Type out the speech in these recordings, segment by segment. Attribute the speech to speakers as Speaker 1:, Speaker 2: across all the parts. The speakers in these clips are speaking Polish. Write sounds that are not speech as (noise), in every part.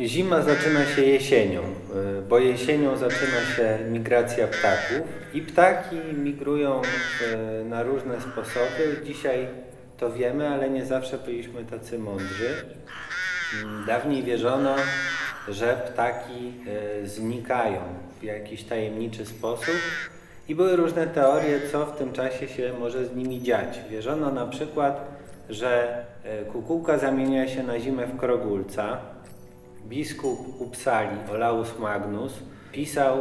Speaker 1: Zima zaczyna się jesienią, y, bo jesienią zaczyna się migracja ptaków i ptaki migrują y, na różne sposoby. Dzisiaj to wiemy, ale nie zawsze byliśmy tacy mądrzy. Mm, dawniej wierzono, że ptaki y, znikają w jakiś tajemniczy sposób i były różne teorie, co w tym czasie się może z nimi dziać. Wierzono na przykład, że kukułka zamienia się na zimę w krogulca, biskup Upsali, Olaus Magnus, pisał,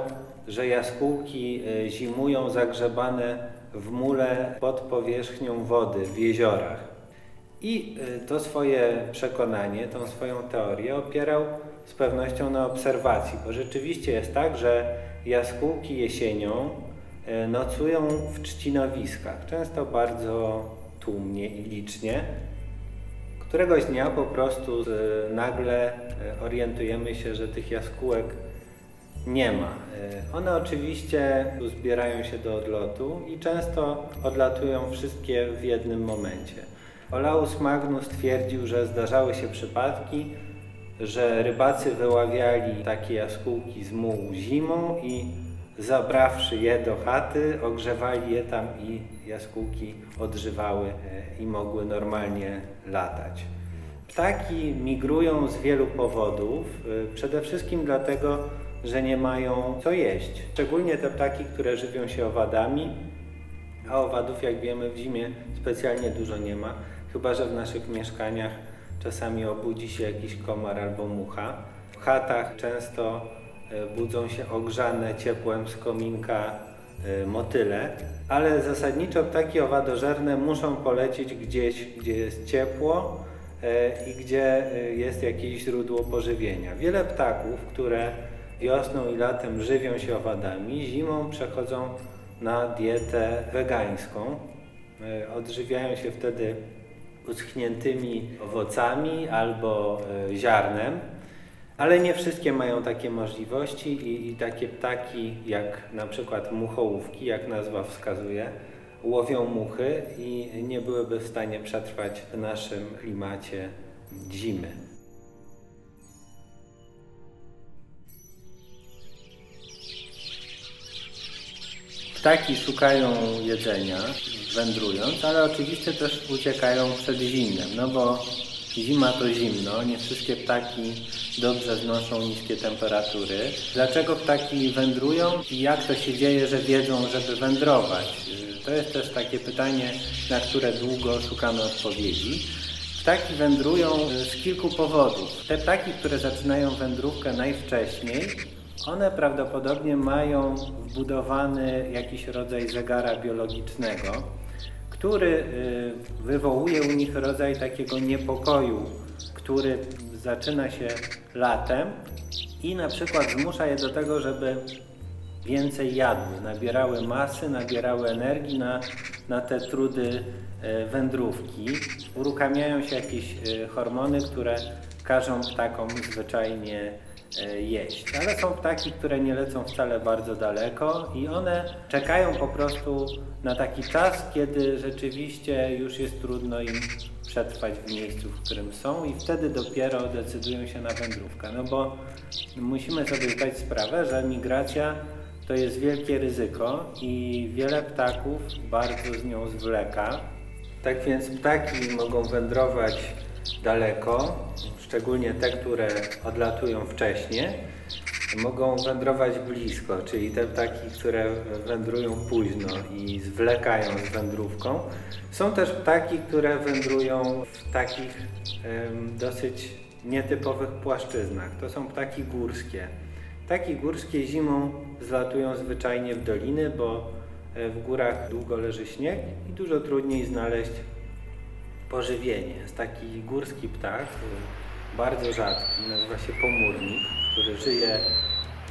Speaker 1: że jaskółki e, zimują zagrzebane w mule pod powierzchnią wody w jeziorach. I e, to swoje przekonanie, tą swoją teorię opierał z pewnością na obserwacji, bo rzeczywiście jest tak, że jaskółki jesienią e, nocują w trzcinowiskach, często bardzo tłumnie i licznie, Któregoś dnia po prostu e, nagle e, orientujemy się, że tych jaskółek nie ma. E, one oczywiście zbierają się do odlotu i często odlatują wszystkie w jednym momencie. Olaus Magnus twierdził, że zdarzały się przypadki, że rybacy wyławiali takie jaskółki z mułu zimą i zabrawszy je do chaty, ogrzewali je tam i jaskółki odżywały i mogły normalnie latać. Ptaki migrują z wielu powodów, y, przede wszystkim dlatego, że nie mają co jeść. Szczególnie te ptaki, które żywią się owadami, a owadów, jak wiemy, w zimie specjalnie dużo nie ma, chyba że w naszych mieszkaniach czasami obudzi się jakiś komar albo mucha. W chatach często budzą się ogrzane ciepłem z kominka y, motyle, ale zasadniczo ptaki owadożerne muszą polecieć gdzieś, gdzie jest ciepło e, i gdzie e, jest jakieś źródło pożywienia. Wiele ptaków, które wiosną i latem żywią się owadami, zimą przechodzą na dietę wegańską. E, odżywiają się wtedy uschniętymi owocami albo ziarnem. Ale nie wszystkie mają takie możliwości i, i, takie ptaki jak na przykład muchołówki, jak nazwa wskazuje, łowią muchy i nie byłyby w stanie przetrwać w naszym klimacie zimy. Ptaki szukają jedzenia, wędrując, ale oczywiście też uciekają przed zimnem, no bo Zima to zimno, nie wszystkie ptaki dobrze znoszą niskie temperatury. Dlaczego ptaki wędrują i jak to się dzieje, że wiedzą, żeby wędrować? To jest też takie pytanie, na które długo szukamy odpowiedzi. Ptaki wędrują z kilku powodów. Te ptaki, które zaczynają wędrówkę najwcześniej, one prawdopodobnie mają wbudowany jakiś rodzaj zegara biologicznego, który y, wywołuje u nich rodzaj takiego niepokoju, który zaczyna się latem i na przykład zmusza je do tego, żeby więcej jadły, nabierały masy, nabierały energii na, na te trudy y, wędrówki. Uruchamiają się jakieś y, hormony, które każą ptakom zwyczajnie jeść. Ale są ptaki, które nie lecą wcale bardzo daleko i one czekają po prostu na taki czas, kiedy rzeczywiście już jest trudno im przetrwać w miejscu, w którym są i wtedy dopiero decydują się na wędrówkę. No bo musimy sobie zdać sprawę, że migracja to jest wielkie ryzyko i wiele ptaków bardzo z nią zwleka. Tak więc ptaki mogą wędrować daleko, szczególnie te, które odlatują wcześnie, mogą wędrować blisko, czyli te ptaki, które wędrują późno i zwlekają z wędrówką. Są też ptaki, które wędrują w takich dosyć nietypowych płaszczyznach. To są ptaki górskie. Ptaki górskie zimą zlatują zwyczajnie w doliny, bo e, w górach długo leży śnieg i dużo trudniej znaleźć pożywienie. Jest taki górski ptak, bardzo rzadki, nazywa się pomórnik, który żyje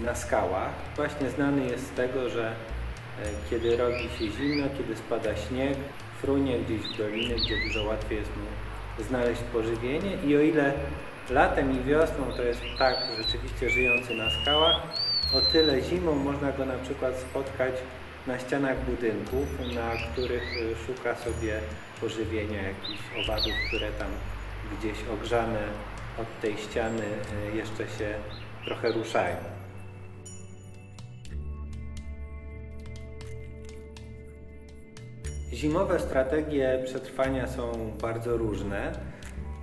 Speaker 1: na skałach. Właśnie znany jest z tego, że e, kiedy robi się zimno, kiedy spada śnieg, frunie gdzieś w doliny, gdzie dużo łatwiej jest mu znaleźć pożywienie i o ile latem i wiosną to jest ptak rzeczywiście żyjący na skałach, o tyle zimą można go na przykład spotkać na ścianach budynków, na których e, szuka sobie pożywienia jakichś owadów, które tam gdzieś ogrzane od tej ściany jeszcze się trochę ruszają. Zimowe strategie przetrwania są bardzo różne.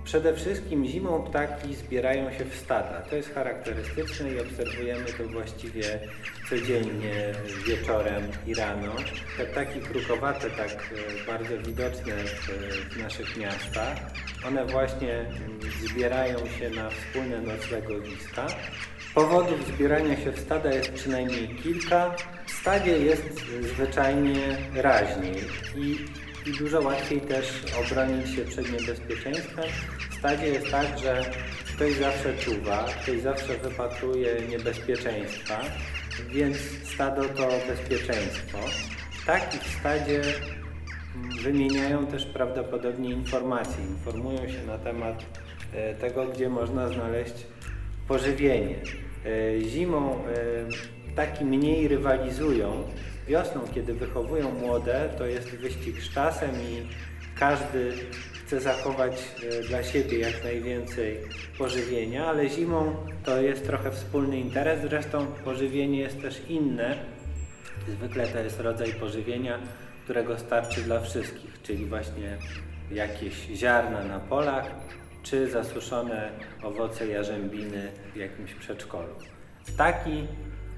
Speaker 1: Przede wszystkim zimą ptaki zbierają się w stada. To jest charakterystyczne i obserwujemy to właściwie codziennie wieczorem i rano. Te ptaki krukowate, tak e, bardzo widoczne w, naszych miastach, one właśnie mm, zbierają się na wspólne noclegowiska. Powodów zbierania się w stada jest przynajmniej kilka. W stadzie jest zwyczajnie raźniej i i dużo łatwiej też obronić się przed niebezpieczeństwem. W stadzie jest tak, że ktoś zawsze czuwa, ktoś zawsze wypatruje niebezpieczeństwa, więc stado to bezpieczeństwo. Ptaki w stadzie mm, wymieniają też prawdopodobnie informacje, informują się na temat e, tego, gdzie można znaleźć pożywienie. E, zimą e, ptaki mniej rywalizują, Wiosną, kiedy wychowują młode, to jest wyścig z czasem i każdy chce zachować e, dla siebie jak najwięcej pożywienia, ale zimą to jest trochę wspólny interes. Zresztą pożywienie jest też inne. Zwykle to jest rodzaj pożywienia, którego starczy dla wszystkich, czyli właśnie jakieś ziarna na polach, czy zasuszone owoce jarzębiny w jakimś przedszkolu. Taki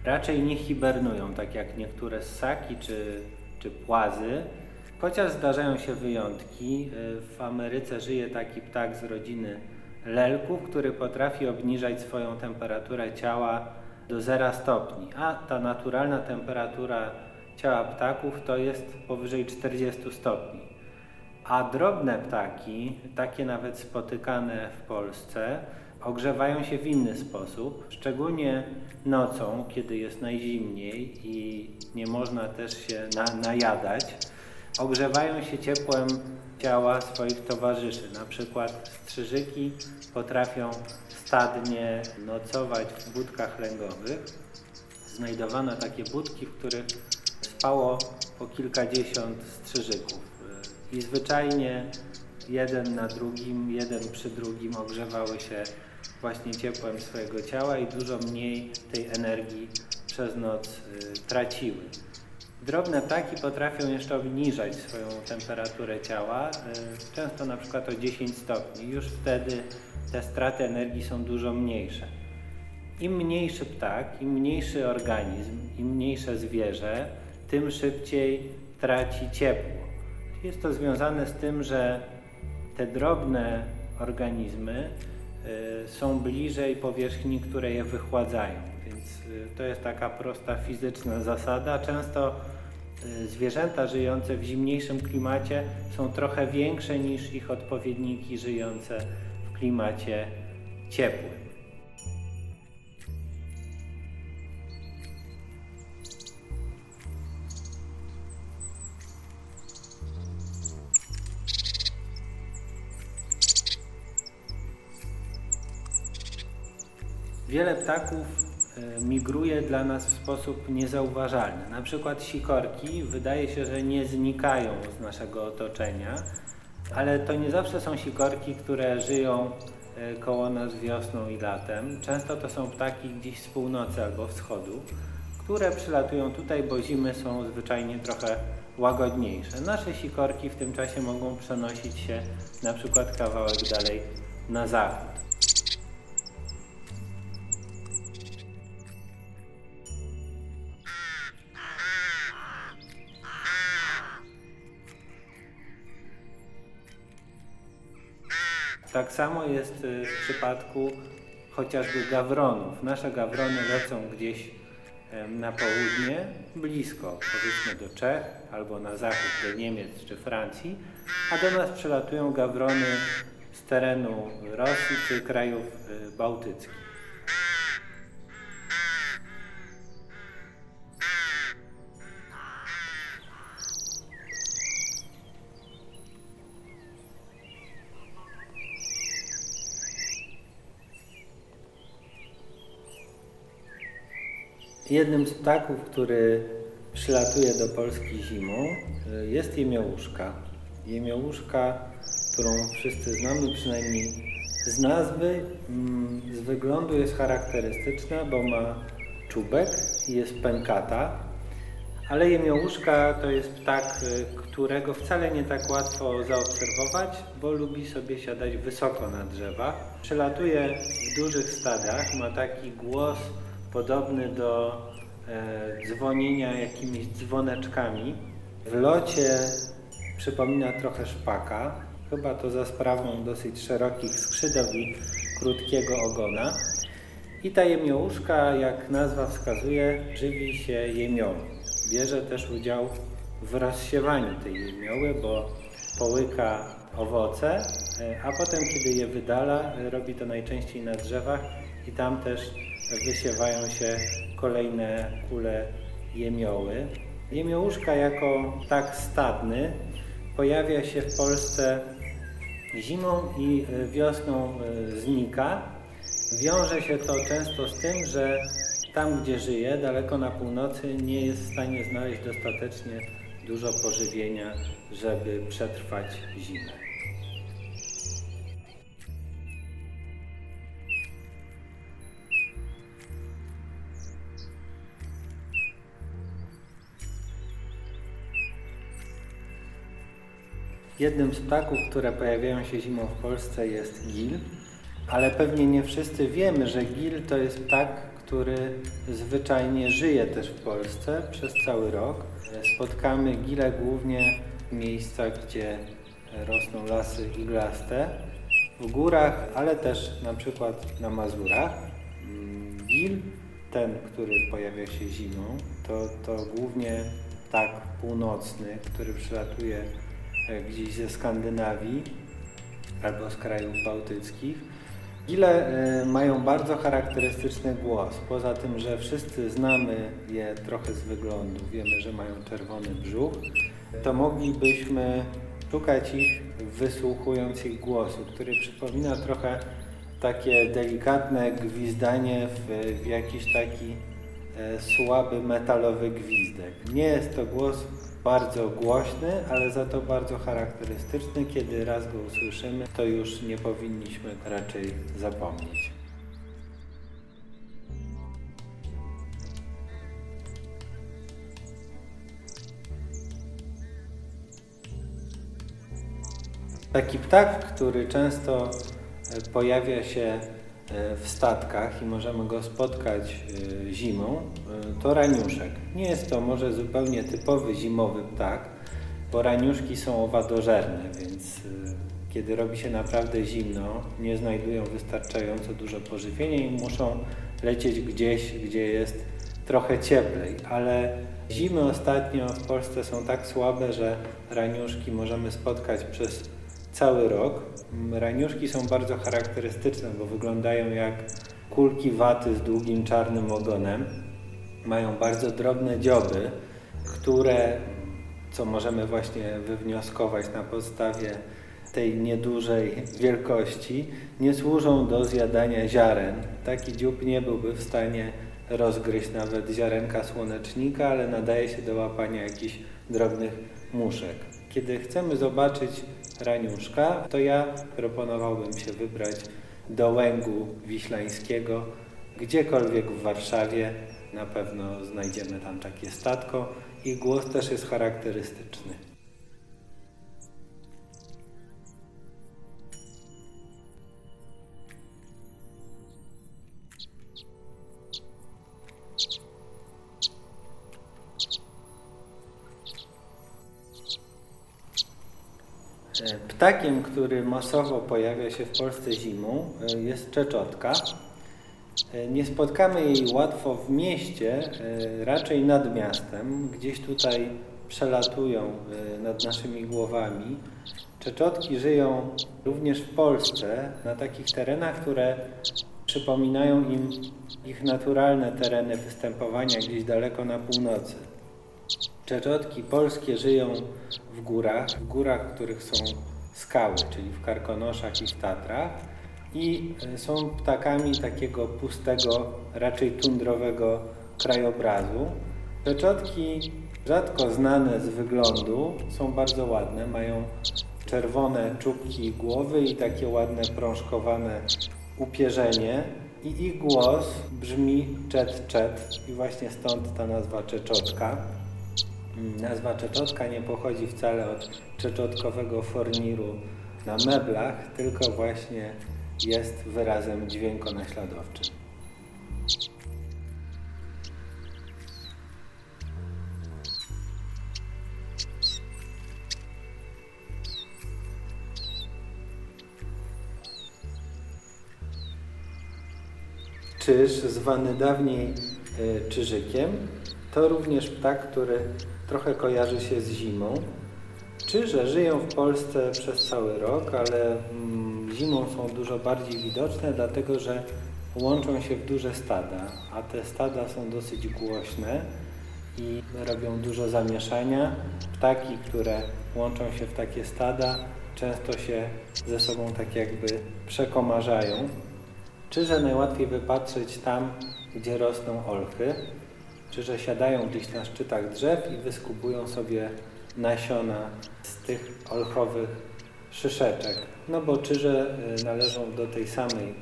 Speaker 1: raczej nie hibernują, tak jak niektóre ssaki czy, czy płazy, chociaż zdarzają się wyjątki. W Ameryce żyje taki ptak z rodziny lelków, który potrafi obniżać swoją temperaturę ciała do 0 stopni, a ta naturalna temperatura ciała ptaków to jest powyżej 40 stopni. A drobne ptaki, takie nawet spotykane w Polsce, ogrzewają się w inny sposób, szczególnie nocą, kiedy jest najzimniej i nie można też się na, najadać. Ogrzewają się ciepłem ciała swoich towarzyszy. Na przykład strzyżyki potrafią stadnie nocować w budkach lęgowych. Znajdowano takie budki, w których spało po kilkadziesiąt strzyżyków. I zwyczajnie jeden na drugim, jeden przy drugim ogrzewały się właśnie ciepłem swojego ciała i dużo mniej tej energii przez noc y, traciły. Drobne ptaki potrafią jeszcze obniżać swoją temperaturę ciała, y, często na przykład o 10 stopni. Już wtedy te straty energii są dużo mniejsze. Im mniejszy ptak, im mniejszy organizm, im mniejsze zwierzę, tym szybciej traci ciepło. Jest to związane z tym, że te drobne organizmy Y, są bliżej powierzchni, które je wychładzają. Więc y, to jest taka prosta fizyczna zasada. Często y, zwierzęta żyjące w zimniejszym klimacie są trochę większe niż ich odpowiedniki żyjące w klimacie ciepłym. Wiele ptaków e, migruje dla nas w sposób niezauważalny. Na przykład sikorki wydaje się, że nie znikają z naszego otoczenia, ale to nie zawsze są sikorki, które żyją e, koło nas wiosną i latem. Często to są ptaki gdzieś z północy albo wschodu, które przylatują tutaj, bo zimy są zwyczajnie trochę łagodniejsze. Nasze sikorki w tym czasie mogą przenosić się na przykład kawałek dalej na zachód. Tak samo jest y, w przypadku chociażby gawronów. Nasze gawrony lecą gdzieś na południe, blisko, powiedzmy do Czech albo na zachód do Niemiec czy Francji, a do nas przylatują gawrony z terenu Rosji czy krajów y, bałtyckich. Jednym z ptaków, który przylatuje do Polski zimą, jest jemiołuszka. Jemiołuszka, którą wszyscy znamy, przynajmniej Z nazwy, mm, z wyglądu jest charakterystyczna, bo ma czubek i jest pękata, ale jemiołuszka to jest ptak, y, którego wcale nie tak łatwo zaobserwować, bo lubi sobie siadać wysoko na drzewach. Przelatuje w dużych stadach, ma taki głos podobny do e, dzwonienia jakimiś dzwoneczkami. W locie przypomina trochę szpaka, chyba to za sprawą dosyć szerokich skrzydeł i krótkiego ogona. I ta jemiołuszka, jak nazwa wskazuje, żywi się jemią. Bierze też udział w rozsiewaniu tej jemioły, bo połyka owoce, e, a potem, kiedy je wydala, robi to najczęściej na drzewach i tam też wysiewają się kolejne kule jemioły. Jemiołuszka jako tak stadny pojawia się w Polsce zimą i wiosną e, znika. Wiąże się to często z tym, że tam, gdzie żyje, daleko na północy, nie jest w stanie znaleźć dostatecznie dużo pożywienia, żeby przetrwać zimę. Jednym z ptaków, które pojawiają się zimą w Polsce jest gil, ale pewnie nie wszyscy wiemy, że gil to jest ptak, który zwyczajnie żyje też w Polsce przez cały rok. Spotkamy gile głównie w miejscach, gdzie rosną lasy iglaste, w górach, ale też na przykład na Mazurach. Gil, ten, który pojawia się zimą, to, to głównie tak północny, który przylatuje gdzieś ze Skandynawii albo z krajów bałtyckich Gile y, mają bardzo charakterystyczny głos. Poza tym, że wszyscy znamy je trochę z wyglądu, wiemy, że mają czerwony brzuch, to moglibyśmy szukać ich wysłuchując ich głosu, który przypomina trochę takie delikatne gwizdanie w, w jakiś taki e, słaby metalowy gwizdek. Nie jest to głos bardzo głośny, ale za to bardzo charakterystyczny. Kiedy raz go usłyszymy, to już nie powinniśmy raczej zapomnieć. Taki ptak, który często e, pojawia się w statkach i możemy go spotkać e, zimą, e, to raniuszek. Nie jest to może zupełnie typowy zimowy ptak, bo raniuszki są owadożerne, więc kiedy robi się naprawdę zimno, nie znajdują wystarczająco dużo pożywienia i muszą lecieć gdzieś, gdzie jest trochę cieplej, ale zimy ostatnio w Polsce są tak słabe, że raniuszki możemy spotkać przez cały rok. Raniuszki są bardzo charakterystyczne, bo wyglądają jak kulki waty z długim czarnym ogonem. Mają bardzo drobne dzioby, które, co możemy właśnie wywnioskować na podstawie tej niedużej wielkości, nie służą do zjadania ziaren. Taki dziób nie byłby w stanie rozgryźć nawet ziarenka słonecznika, ale nadaje się do łapania jakichś drobnych muszek. Kiedy chcemy zobaczyć raniuszka, to ja proponowałbym się wybrać do Łęgu Wiślańskiego, gdziekolwiek w Warszawie. Na pewno znajdziemy tam takie statko i głos też jest charakterystyczny. Ptakiem, który masowo pojawia się w Polsce zimą e, jest czeczotka. E, nie spotkamy jej łatwo w mieście, raczej nad miastem. Gdzieś tutaj przelatują nad naszymi głowami. Czeczotki żyją również w Polsce, na takich terenach, które przypominają im ich naturalne tereny występowania gdzieś daleko na północy. Czeczotki polskie żyją w górach, w górach, których są skały, czyli w Karkonoszach i w Tatrach i e, są ptakami takiego pustego, raczej tundrowego krajobrazu. Czeczotki rzadko znane z wyglądu są bardzo ładne, mają czerwone czubki głowy i takie ładne prążkowane upierzenie i ich głos brzmi czet czet i właśnie stąd ta nazwa czeczotka. Nazwa czeczotka nie pochodzi wcale od czeczotkowego forniru na meblach, tylko właśnie jest wyrazem dźwiękonaśladowczym. Czyż, zwany dawniej e, czyżykiem, to również ptak, który trochę kojarzy się z zimą. Czyże żyją w Polsce przez cały rok, ale mm, zimą są dużo bardziej widoczne, dlatego że łączą się w duże stada, a te stada są dosyć głośne i robią dużo zamieszania. Ptaki, które łączą się w takie stada, często się ze sobą tak jakby przekomarzają. Czyże najłatwiej wypatrzeć tam, gdzie rosną olchy, czy że siadają gdzieś na szczytach drzew i wyskubują sobie nasiona z tych olchowych szyszeczek. No bo czyże y, należą do tej samej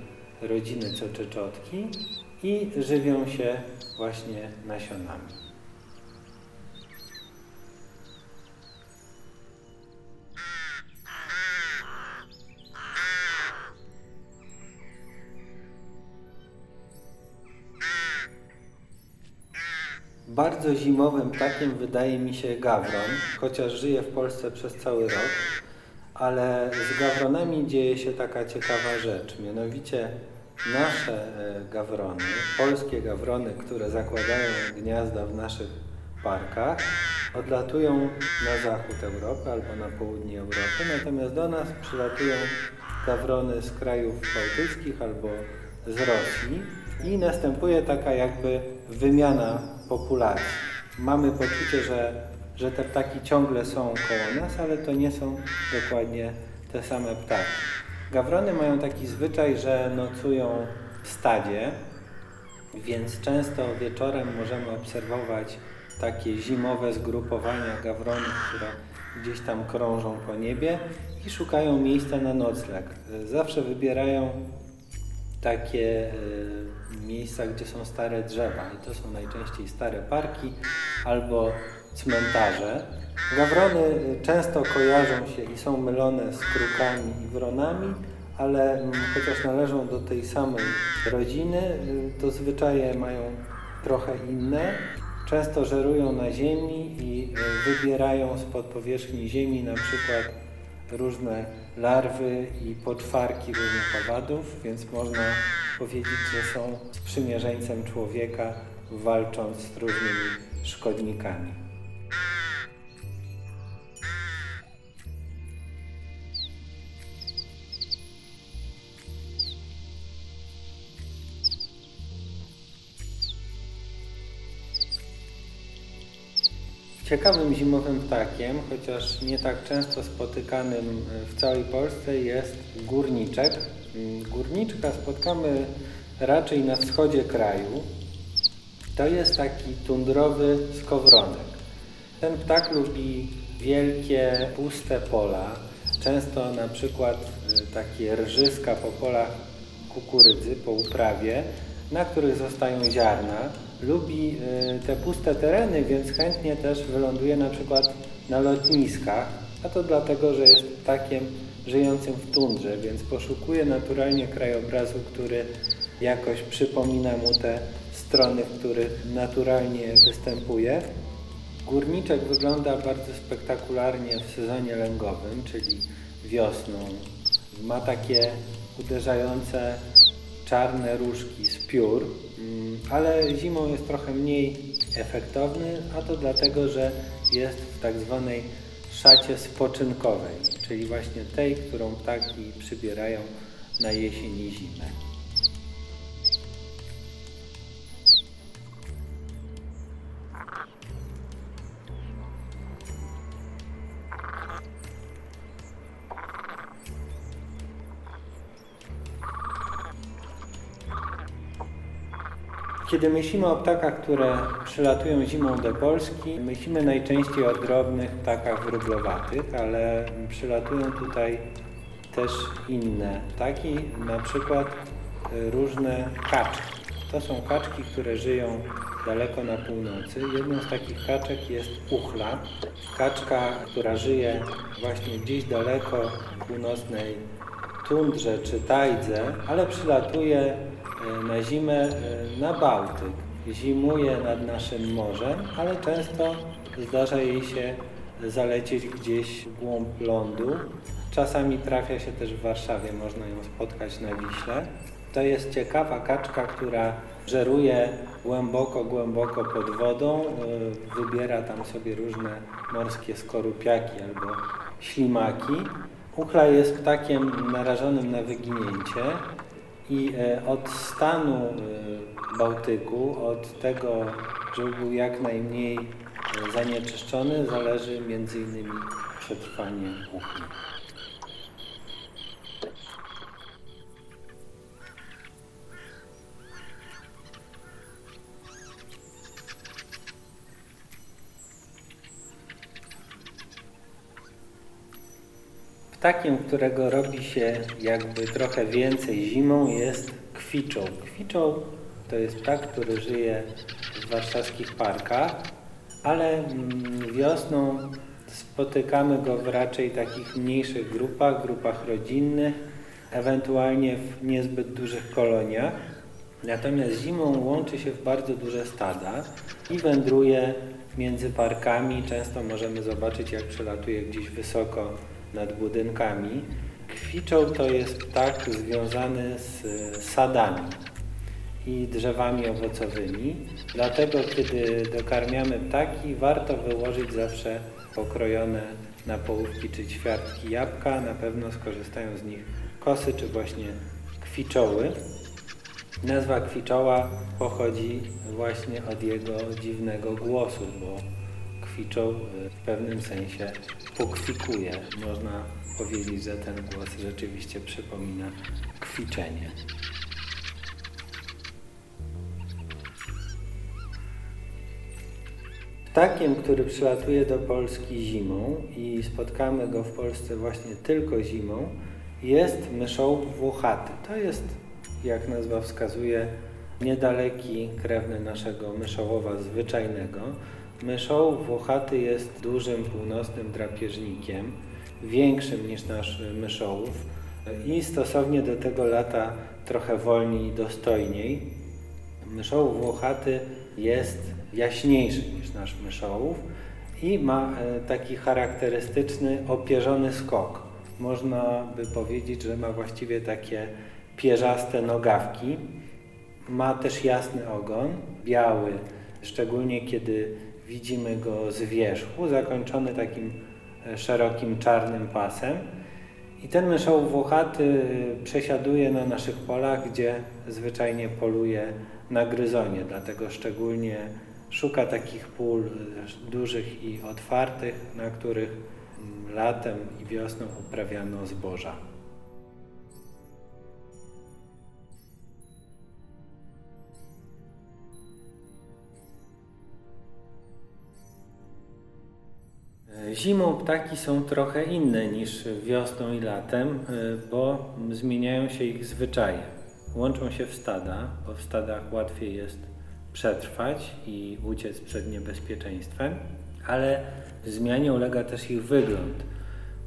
Speaker 1: rodziny co czeczotki i żywią się właśnie nasionami. Bardzo zimowym ptakiem wydaje mi się gawron, chociaż żyje w Polsce przez cały rok, ale z gawronami dzieje się taka ciekawa rzecz, mianowicie nasze e, gawrony, polskie gawrony, które zakładają gniazda w naszych parkach, odlatują na zachód Europy albo na południe Europy, natomiast do nas przylatują gawrony z krajów bałtyckich albo z Rosji i następuje taka jakby wymiana populacji. Mamy poczucie, że, że te ptaki ciągle są koło nas, ale to nie są dokładnie te same ptaki. Gawrony mają taki zwyczaj, że nocują w stadzie, więc często wieczorem możemy obserwować takie zimowe zgrupowania gawronów, które gdzieś tam krążą po niebie i szukają miejsca na nocleg. Zawsze wybierają takie y, miejsca, gdzie są stare drzewa i to są najczęściej stare parki albo cmentarze. Gawrony y, często kojarzą się i są mylone z krukami i wronami, ale mm, chociaż należą do tej samej rodziny, y, to zwyczaje mają trochę inne. Często żerują na ziemi i wybierają spod powierzchni ziemi na przykład różne larwy i poczwarki różnych owadów, więc można powiedzieć, że są sprzymierzeńcem człowieka, walcząc z różnymi szkodnikami. Ciekawym zimowym ptakiem, chociaż nie tak często spotykanym w całej Polsce jest górniczek. Górniczka spotkamy raczej na wschodzie kraju. To jest taki tundrowy skowronek. Ten ptak lubi wielkie, puste pola, często na przykład y, takie rżyska po polach kukurydzy, po uprawie, na których zostają ziarna lubi y, te puste tereny, więc chętnie też wyląduje na przykład na lotniskach, a to dlatego, że jest ptakiem żyjącym w tundrze, więc poszukuje naturalnie krajobrazu, który jakoś przypomina mu te strony, w których naturalnie występuje. Górniczek wygląda bardzo spektakularnie w sezonie lęgowym, czyli wiosną. Ma takie uderzające czarne różki z piór, mm, ale zimą jest trochę mniej efektowny, a to dlatego, że jest w tak zwanej szacie spoczynkowej, czyli właśnie tej, którą ptaki przybierają na jesień i zimę. Kiedy myślimy o ptakach, które przylatują zimą do Polski, myślimy najczęściej o drobnych ptakach wróblowatych, ale przylatują tutaj też inne ptaki, na przykład y, różne kaczki. To są kaczki, które żyją daleko na północy. Jedną z takich kaczek jest uchla. Kaczka, która żyje właśnie gdzieś daleko w północnej tundrze czy tajdze, ale przylatuje na zimę e, na Bałtyk. Zimuje nad naszym morzem, ale często zdarza jej się zalecieć gdzieś w głąb lądu. Czasami trafia się też w Warszawie, można ją spotkać na Wiśle. To jest ciekawa kaczka, która żeruje głęboko, głęboko pod wodą, e, wybiera tam sobie różne morskie skorupiaki albo ślimaki. Uchla jest ptakiem narażonym na wyginięcie i e, od stanu e, Bałtyku, od tego, żeby był jak najmniej zanieczyszczony, zależy między innymi przetrwanie uchli. Ptakiem, którego robi się jakby trochę więcej zimą jest kwiczoł. Kwiczoł to jest ptak, który żyje w warszawskich parkach, ale mm, wiosną spotykamy go w raczej takich mniejszych grupach, grupach rodzinnych, ewentualnie w niezbyt dużych koloniach. Natomiast zimą łączy się w bardzo duże stada i wędruje między parkami. Często możemy zobaczyć, jak przelatuje gdzieś wysoko nad budynkami. Kwiczoł to jest ptak związany z sadami i drzewami owocowymi. Dlatego, kiedy dokarmiamy ptaki, warto wyłożyć zawsze pokrojone na połówki czy ćwiartki jabłka. Na pewno skorzystają z nich kosy czy właśnie kwiczoły. Nazwa kwiczoła pochodzi właśnie od jego dziwnego głosu, bo kwiczą w pewnym sensie pokwikuje. Można powiedzieć, że ten głos rzeczywiście przypomina kwiczenie. Ptakiem, który przylatuje do Polski zimą i spotkamy go w Polsce właśnie tylko zimą, jest myszoł włochaty. To jest, jak nazwa wskazuje, niedaleki krewny naszego myszołowa zwyczajnego. Myszoł włochaty jest dużym północnym drapieżnikiem, większym niż nasz myszołów i stosownie do tego lata trochę wolniej i dostojniej. Myszoł włochaty jest jaśniejszy niż nasz myszołów i ma e, taki charakterystyczny opierzony skok. Można by powiedzieć, że ma właściwie takie pierzaste nogawki. Ma też jasny ogon, biały, szczególnie kiedy widzimy go z wierzchu, zakończony takim e, szerokim czarnym pasem. I ten myszoł włochaty przesiaduje na naszych polach, gdzie zwyczajnie poluje na gryzonie, dlatego szczególnie szuka takich pól e, dużych i otwartych, na których mm, latem i wiosną uprawiano zboża. Zimą ptaki są trochę inne niż wiosną i latem, e, bo zmieniają się ich zwyczaje. Łączą się w stada, bo w stadach łatwiej jest przetrwać i uciec przed niebezpieczeństwem, ale zmianie ulega też ich wygląd.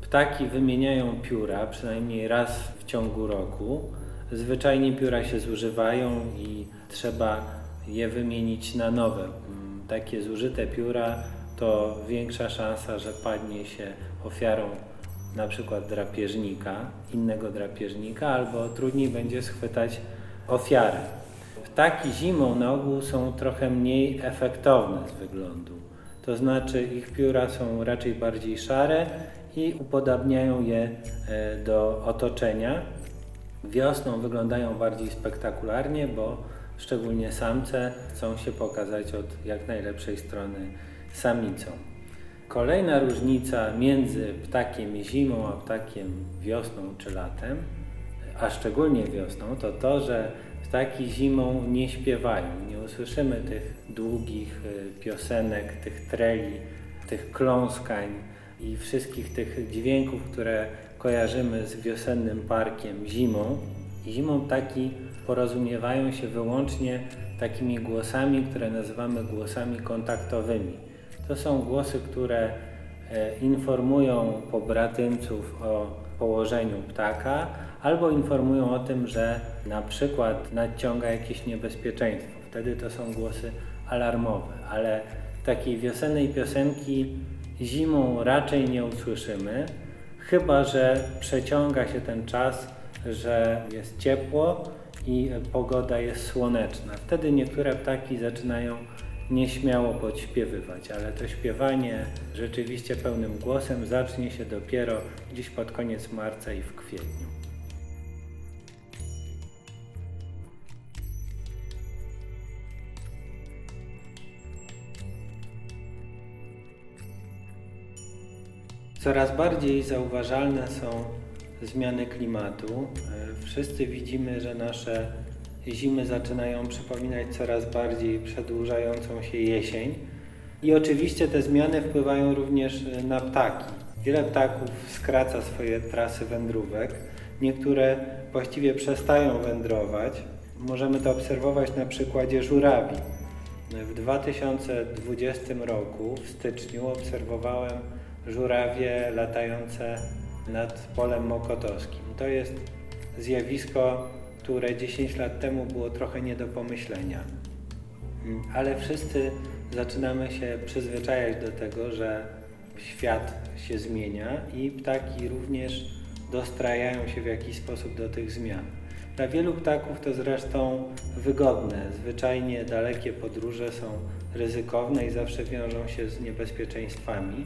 Speaker 1: Ptaki wymieniają pióra przynajmniej raz w ciągu roku. Zwyczajnie pióra się zużywają i trzeba je wymienić na nowe. Takie zużyte pióra to większa szansa, że padnie się ofiarą na przykład drapieżnika, innego drapieżnika, albo trudniej będzie schwytać ofiarę. Ptaki zimą na ogół są trochę mniej efektowne z wyglądu. To znaczy ich pióra są raczej bardziej szare i upodabniają je e, do otoczenia. Wiosną wyglądają bardziej spektakularnie, bo szczególnie samce chcą się pokazać od jak najlepszej strony samicą. Kolejna różnica między ptakiem zimą a ptakiem wiosną czy latem, a szczególnie wiosną, to to, że ptaki zimą nie śpiewają. Nie usłyszymy tych długich y, piosenek, tych treli, tych kląskań i wszystkich tych dźwięków, które kojarzymy z wiosennym parkiem zimą. Zimą ptaki porozumiewają się wyłącznie takimi głosami, które nazywamy głosami kontaktowymi. To są głosy, które e, informują pobratymców o położeniu ptaka albo informują o tym, że na przykład nadciąga jakieś niebezpieczeństwo. Wtedy to są głosy alarmowe, ale takiej wiosennej piosenki zimą raczej nie usłyszymy, chyba że przeciąga się ten czas, że jest ciepło i pogoda jest słoneczna. Wtedy niektóre ptaki zaczynają nieśmiało podśpiewywać, ale to śpiewanie rzeczywiście pełnym głosem zacznie się dopiero gdzieś pod koniec marca i w kwietniu. Coraz bardziej zauważalne są zmiany klimatu. E, wszyscy widzimy, że nasze zimy zaczynają przypominać coraz bardziej przedłużającą się jesień. I oczywiście te zmiany wpływają również na ptaki. Wiele ptaków skraca swoje trasy wędrówek, niektóre właściwie przestają wędrować. Możemy to obserwować na przykładzie żurawi. W 2020 roku, w styczniu, obserwowałem żurawie latające nad polem mokotowskim. To jest zjawisko, które 10 lat temu było trochę nie do pomyślenia. Ale wszyscy zaczynamy się przyzwyczajać do tego, że świat się zmienia i ptaki również dostrajają się w jakiś sposób do tych zmian. Dla wielu ptaków to zresztą wygodne. Zwyczajnie dalekie podróże są ryzykowne i zawsze wiążą się z niebezpieczeństwami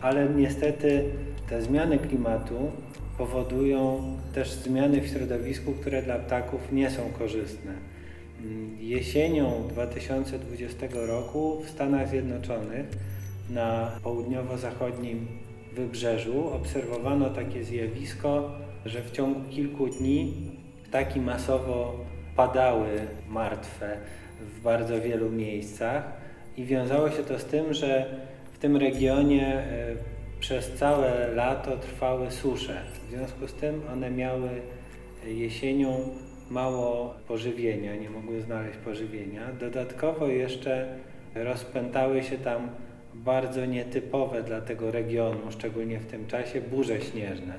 Speaker 1: ale niestety te zmiany klimatu powodują też zmiany w środowisku, które dla ptaków nie są korzystne. Jesienią 2020 roku w Stanach Zjednoczonych na południowo-zachodnim wybrzeżu obserwowano takie zjawisko, że w ciągu kilku dni ptaki masowo padały martwe w bardzo wielu miejscach i wiązało się to z tym, że w tym regionie e, przez całe lato trwały susze. W związku z tym one miały jesienią mało pożywienia, nie mogły znaleźć pożywienia. Dodatkowo jeszcze rozpętały się tam bardzo nietypowe dla tego regionu, szczególnie w tym czasie, burze śnieżne.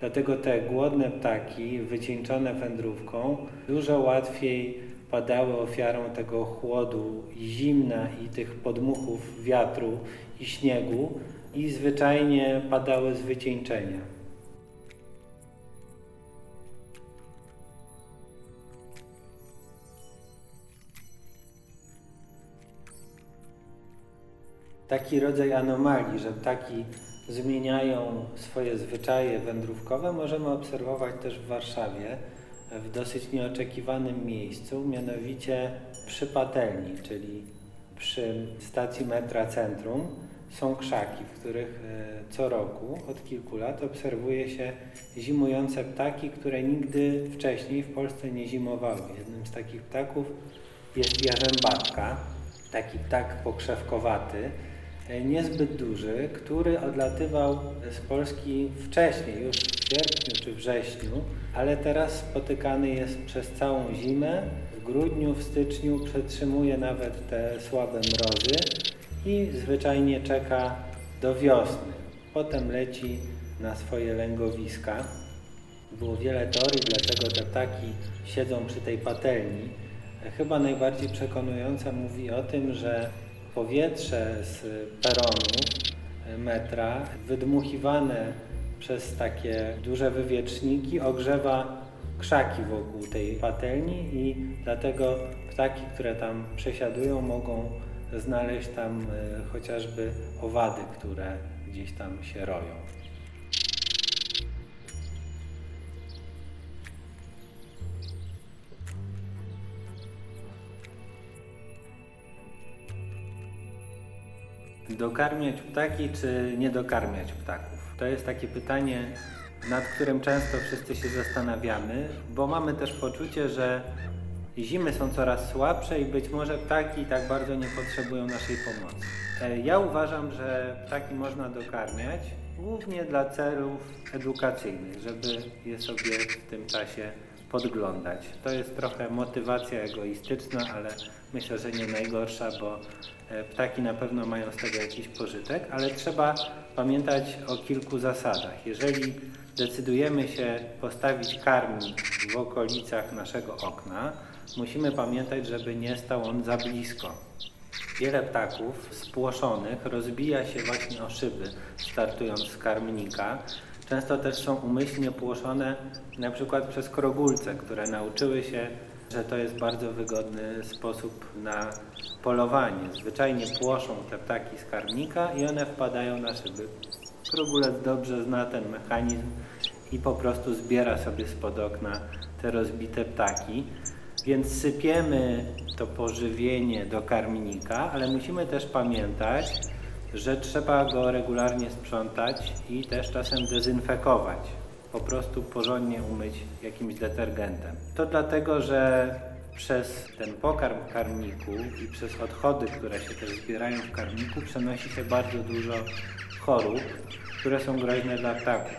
Speaker 1: Dlatego te głodne ptaki, wycieńczone wędrówką, dużo łatwiej padały ofiarą tego chłodu, zimna i tych podmuchów wiatru i śniegu i zwyczajnie padały z wycieńczenia. Taki rodzaj anomalii, że ptaki zmieniają swoje zwyczaje wędrówkowe, możemy obserwować też w Warszawie w dosyć nieoczekiwanym miejscu, mianowicie przy patelni, czyli przy stacji metra Centrum są krzaki, w których e, co roku od kilku lat obserwuje się zimujące ptaki, które nigdy wcześniej w Polsce nie zimowały. Jednym z takich ptaków jest jarzębatka, taki ptak pokrzewkowaty, e, niezbyt duży, który odlatywał z Polski wcześniej, już w sierpniu czy wrześniu, ale teraz spotykany jest przez całą zimę. W grudniu, w styczniu przetrzymuje nawet te słabe mrozy i zwyczajnie czeka do wiosny. Potem leci na swoje lęgowiska. Było wiele teorii, dlaczego te ptaki siedzą przy tej patelni. Chyba najbardziej przekonująca mówi o tym, że powietrze z peronu metra wydmuchiwane przez takie duże wywieczniki ogrzewa krzaki wokół tej patelni i dlatego ptaki, które tam przesiadują mogą znaleźć tam e, chociażby owady, które gdzieś tam się roją. Dokarmiać ptaki czy nie dokarmiać ptaków? To jest takie pytanie, nad którym często wszyscy się zastanawiamy, bo mamy też poczucie, że Zimy są coraz słabsze i być może ptaki tak bardzo nie potrzebują naszej pomocy. E, Ja uważam, że ptaki można dokarmiać głównie dla celów edukacyjnych, żeby je sobie w tym czasie podglądać. To jest trochę motywacja egoistyczna, ale myślę, że nie najgorsza, bo e, ptaki na pewno mają z tego jakiś pożytek, ale trzeba pamiętać o kilku zasadach. Jeżeli decydujemy się postawić karmnik w okolicach naszego okna, musimy pamiętać, żeby nie stał on za blisko. Wiele ptaków spłoszonych rozbija się właśnie o szyby, startując z karmnika. Często też są umyślnie płoszone na przykład przez krogulce, które nauczyły się, że to jest bardzo wygodny sposób na polowanie. Zwyczajnie płoszą te ptaki z karmnika i one wpadają na szyby. Krogulec dobrze zna ten mechanizm i po prostu zbiera sobie spod okna te rozbite ptaki. Więc sypiemy to pożywienie do karmnika, ale musimy też pamiętać, że trzeba go regularnie sprzątać i też czasem dezynfekować. Po prostu porządnie umyć jakimś detergentem. To dlatego, że przez ten pokarm w karmniku i przez odchody, które się też zbierają w karmniku, przenosi się bardzo dużo chorób, które są groźne dla ptaków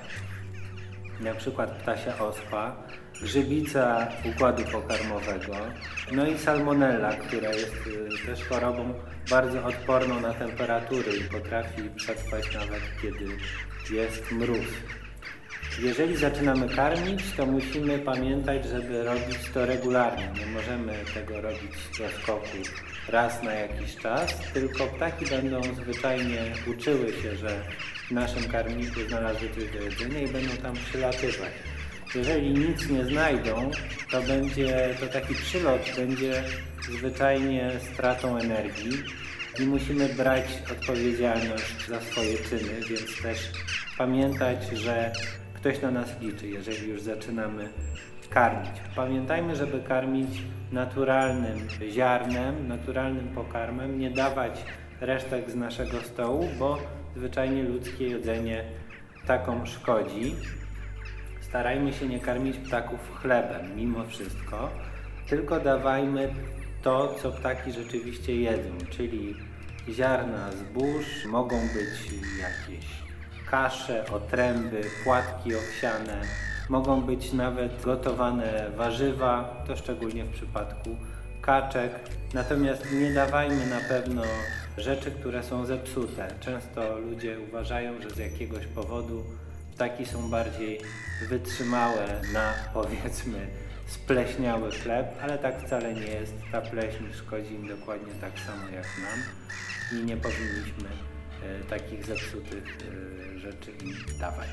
Speaker 1: na przykład ptasia ospa, grzybica układu pokarmowego, no i salmonella, która jest y, też chorobą bardzo odporną na temperatury i potrafi przetrwać nawet kiedy jest mróz. Jeżeli zaczynamy karmić, to musimy pamiętać, żeby robić to regularnie. Nie możemy tego robić do skoku raz na jakiś czas, tylko ptaki będą zwyczajnie uczyły się, że w naszym karmniku znalazły coś do jedzenia i będą tam przylatywać. Jeżeli nic nie znajdą, to będzie to taki przylot będzie zwyczajnie stratą energii i musimy brać odpowiedzialność za swoje czyny, więc też pamiętać, że ktoś na nas liczy, jeżeli już zaczynamy karmić. Pamiętajmy, żeby karmić naturalnym ziarnem, naturalnym pokarmem, nie dawać resztek z naszego stołu, bo zwyczajnie ludzkie jedzenie ptakom szkodzi. Starajmy się nie karmić ptaków chlebem mimo wszystko, tylko dawajmy to, co ptaki rzeczywiście jedzą, czyli ziarna zbóż, mogą być jakieś kasze, otręby, płatki owsiane, mogą być nawet gotowane warzywa, to szczególnie w przypadku kaczek. Natomiast nie dawajmy na pewno rzeczy, które są zepsute. Często ludzie uważają, że z jakiegoś powodu ptaki są bardziej wytrzymałe na (laughs) powiedzmy spleśniały chleb, ale tak wcale nie jest. Ta pleśń szkodzi im dokładnie tak samo jak nam i nie powinniśmy e, takich zepsutych e, rzeczy im dawać.